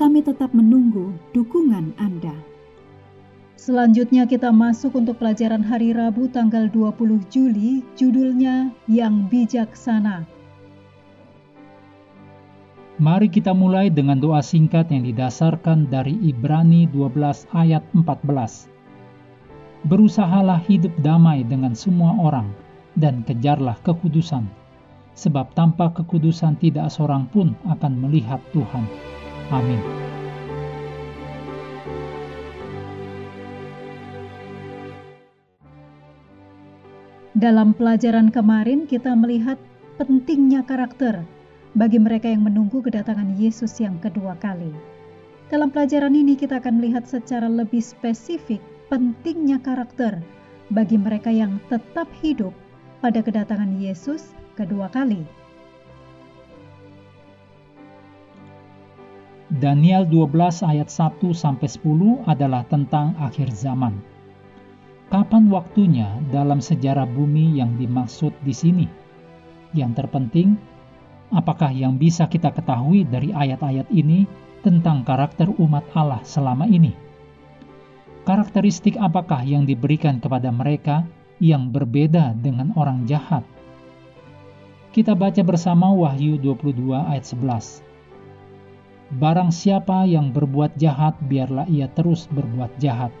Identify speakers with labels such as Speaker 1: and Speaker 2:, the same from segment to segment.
Speaker 1: Kami tetap menunggu dukungan Anda. Selanjutnya kita masuk untuk pelajaran hari Rabu tanggal 20 Juli, judulnya Yang Bijaksana.
Speaker 2: Mari kita mulai dengan doa singkat yang didasarkan dari Ibrani 12 ayat 14. Berusahalah hidup damai dengan semua orang dan kejarlah kekudusan, sebab tanpa kekudusan tidak seorang pun akan melihat Tuhan. Amin.
Speaker 1: Dalam pelajaran kemarin, kita melihat pentingnya karakter bagi mereka yang menunggu kedatangan Yesus yang kedua kali. Dalam pelajaran ini, kita akan melihat secara lebih spesifik pentingnya karakter bagi mereka yang tetap hidup pada kedatangan Yesus kedua kali.
Speaker 2: Daniel 12 ayat 1 sampai 10 adalah tentang akhir zaman. Kapan waktunya dalam sejarah bumi yang dimaksud di sini? Yang terpenting, apakah yang bisa kita ketahui dari ayat-ayat ini tentang karakter umat Allah selama ini? Karakteristik apakah yang diberikan kepada mereka yang berbeda dengan orang jahat? Kita baca bersama Wahyu 22 ayat 11. Barang siapa yang berbuat jahat, biarlah ia terus berbuat jahat.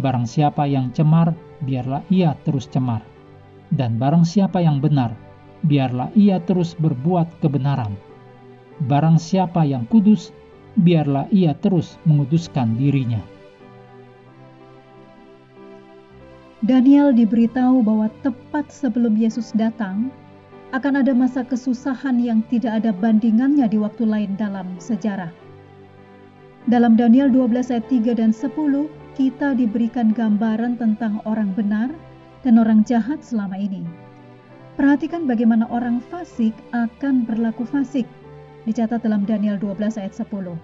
Speaker 2: Barang siapa yang cemar, biarlah ia terus cemar. Dan barang siapa yang benar, biarlah ia terus berbuat kebenaran. Barang siapa yang kudus, biarlah ia terus menguduskan dirinya.
Speaker 1: Daniel diberitahu bahwa tepat sebelum Yesus datang, akan ada masa kesusahan yang tidak ada bandingannya di waktu lain dalam sejarah. Dalam Daniel 12 ayat 3 dan 10, kita diberikan gambaran tentang orang benar dan orang jahat selama ini. Perhatikan bagaimana orang fasik akan berlaku fasik, dicatat dalam Daniel 12 ayat 10.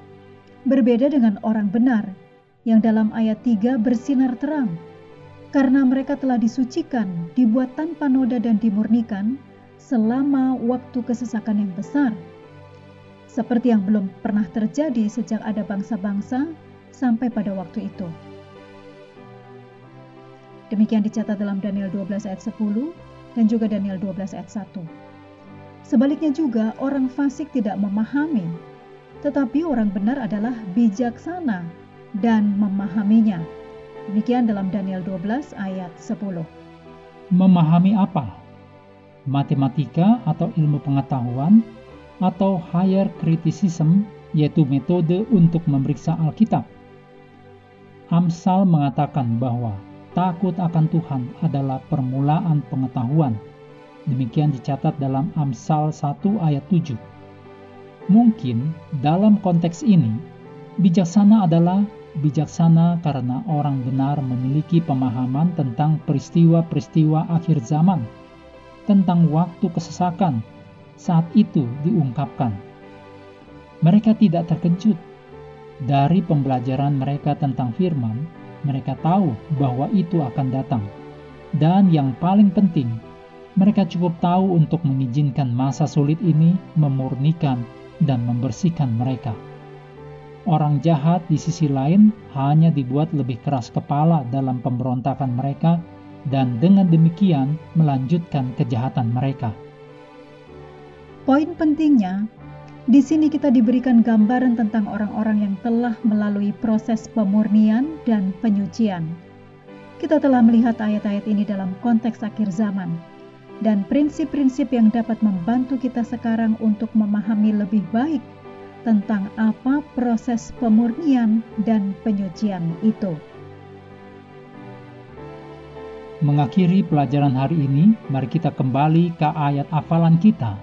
Speaker 1: Berbeda dengan orang benar, yang dalam ayat 3 bersinar terang, karena mereka telah disucikan, dibuat tanpa noda dan dimurnikan, selama waktu kesesakan yang besar, seperti yang belum pernah terjadi sejak ada bangsa-bangsa sampai pada waktu itu. Demikian dicatat dalam Daniel 12 ayat 10 dan juga Daniel 12 ayat 1. Sebaliknya juga orang fasik tidak memahami, tetapi orang benar adalah bijaksana dan memahaminya. Demikian dalam Daniel 12 ayat 10.
Speaker 2: Memahami apa? Matematika atau ilmu pengetahuan, atau higher criticism, yaitu metode untuk memeriksa Alkitab. Amsal mengatakan bahwa takut akan Tuhan adalah permulaan pengetahuan. Demikian dicatat dalam Amsal 1 ayat 7. Mungkin dalam konteks ini, bijaksana adalah bijaksana karena orang benar memiliki pemahaman tentang peristiwa-peristiwa akhir zaman tentang waktu kesesakan saat itu diungkapkan. Mereka tidak terkejut dari pembelajaran mereka tentang firman, mereka tahu bahwa itu akan datang. Dan yang paling penting, mereka cukup tahu untuk mengizinkan masa sulit ini memurnikan dan membersihkan mereka. Orang jahat di sisi lain hanya dibuat lebih keras kepala dalam pemberontakan mereka dan dengan demikian melanjutkan kejahatan mereka.
Speaker 1: Poin pentingnya, di sini kita diberikan gambaran tentang orang-orang yang telah melalui proses pemurnian dan penyucian. Kita telah melihat ayat-ayat ini dalam konteks akhir zaman dan prinsip-prinsip yang dapat membantu kita sekarang untuk memahami lebih baik tentang apa proses pemurnian dan penyucian itu.
Speaker 2: Mengakhiri pelajaran hari ini, mari kita kembali ke ayat hafalan kita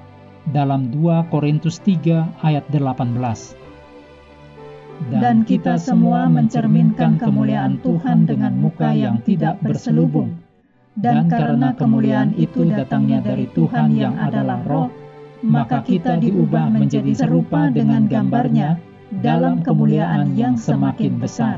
Speaker 2: dalam 2 Korintus 3 ayat 18
Speaker 1: dan kita semua mencerminkan kemuliaan Tuhan dengan muka yang tidak berselubung. Dan karena kemuliaan itu datangnya dari Tuhan yang adalah roh, maka kita diubah menjadi serupa dengan gambarnya dalam kemuliaan yang semakin besar.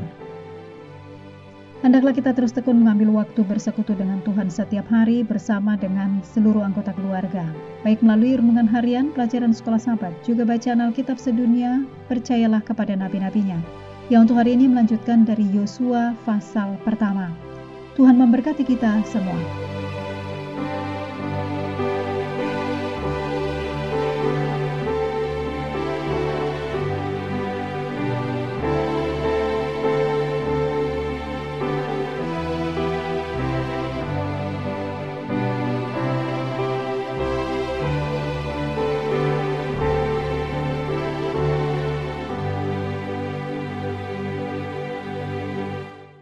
Speaker 1: Hendaklah kita terus tekun mengambil waktu bersekutu dengan Tuhan setiap hari bersama dengan seluruh anggota keluarga. Baik melalui renungan harian, pelajaran sekolah sahabat, juga bacaan Alkitab sedunia, percayalah kepada nabi-nabinya. Yang untuk hari ini melanjutkan dari Yosua pasal pertama. Tuhan memberkati kita semua.